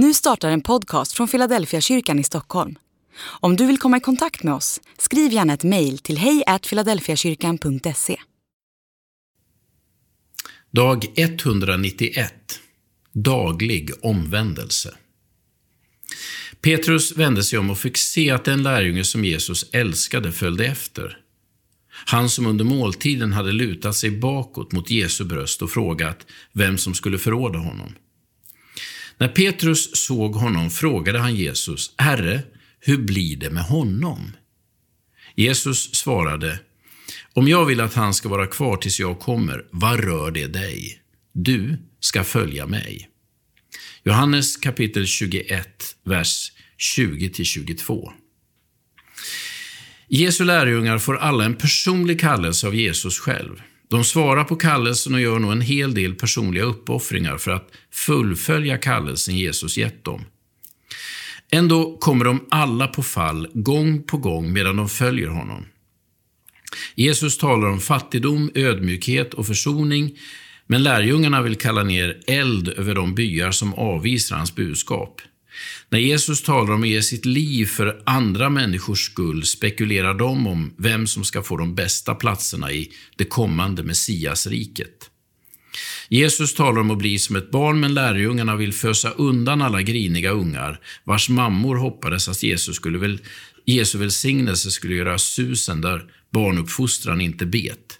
Nu startar en podcast från Philadelphia kyrkan i Stockholm. Om du vill komma i kontakt med oss, skriv gärna ett mejl till hejfiladelfiakyrkan.se. Dag 191 Daglig omvändelse Petrus vände sig om och fick se att den lärjunge som Jesus älskade följde efter. Han som under måltiden hade lutat sig bakåt mot Jesu bröst och frågat vem som skulle förråda honom. När Petrus såg honom frågade han Jesus, Herre, hur blir det med honom? Jesus svarade, om jag vill att han ska vara kvar tills jag kommer, vad rör det dig? Du ska följa mig. Johannes kapitel 21, vers 20-22. Jesu lärjungar får alla en personlig kallelse av Jesus själv. De svarar på kallelsen och gör nog en hel del personliga uppoffringar för att fullfölja kallelsen Jesus gett dem. Ändå kommer de alla på fall gång på gång medan de följer honom. Jesus talar om fattigdom, ödmjukhet och försoning, men lärjungarna vill kalla ner eld över de byar som avvisar hans budskap. När Jesus talar om att ge sitt liv för andra människors skull spekulerar de om vem som ska få de bästa platserna i det kommande Messiasriket. Jesus talar om att bli som ett barn, men lärjungarna vill fösa undan alla griniga ungar, vars mammor hoppades att Jesus skulle väl, Jesu välsignelse skulle göra susen där barnuppfostran inte bet.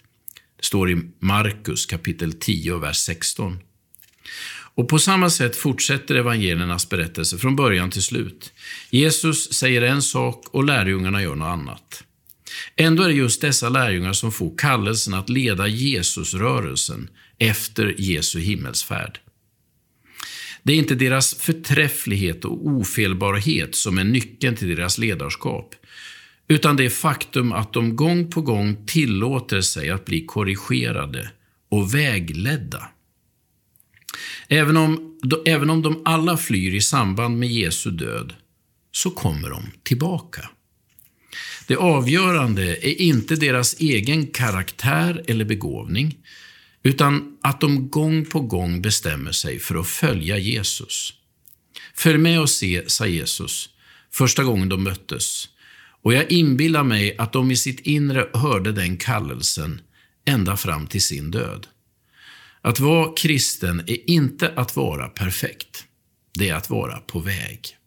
Det står i Markus kapitel 10, vers 16. Och på samma sätt fortsätter evangeliernas berättelse från början till slut. Jesus säger en sak och lärjungarna gör något annat. Ändå är det just dessa lärjungar som får kallelsen att leda Jesusrörelsen efter Jesu himmelsfärd. Det är inte deras förträfflighet och ofelbarhet som är nyckeln till deras ledarskap, utan det faktum att de gång på gång tillåter sig att bli korrigerade och vägledda. Även om, även om de alla flyr i samband med Jesu död, så kommer de tillbaka. Det avgörande är inte deras egen karaktär eller begåvning, utan att de gång på gång bestämmer sig för att följa Jesus. Följ med och se, sa Jesus, första gången de möttes. Och jag inbillar mig att de i sitt inre hörde den kallelsen ända fram till sin död. Att vara kristen är inte att vara perfekt. Det är att vara på väg.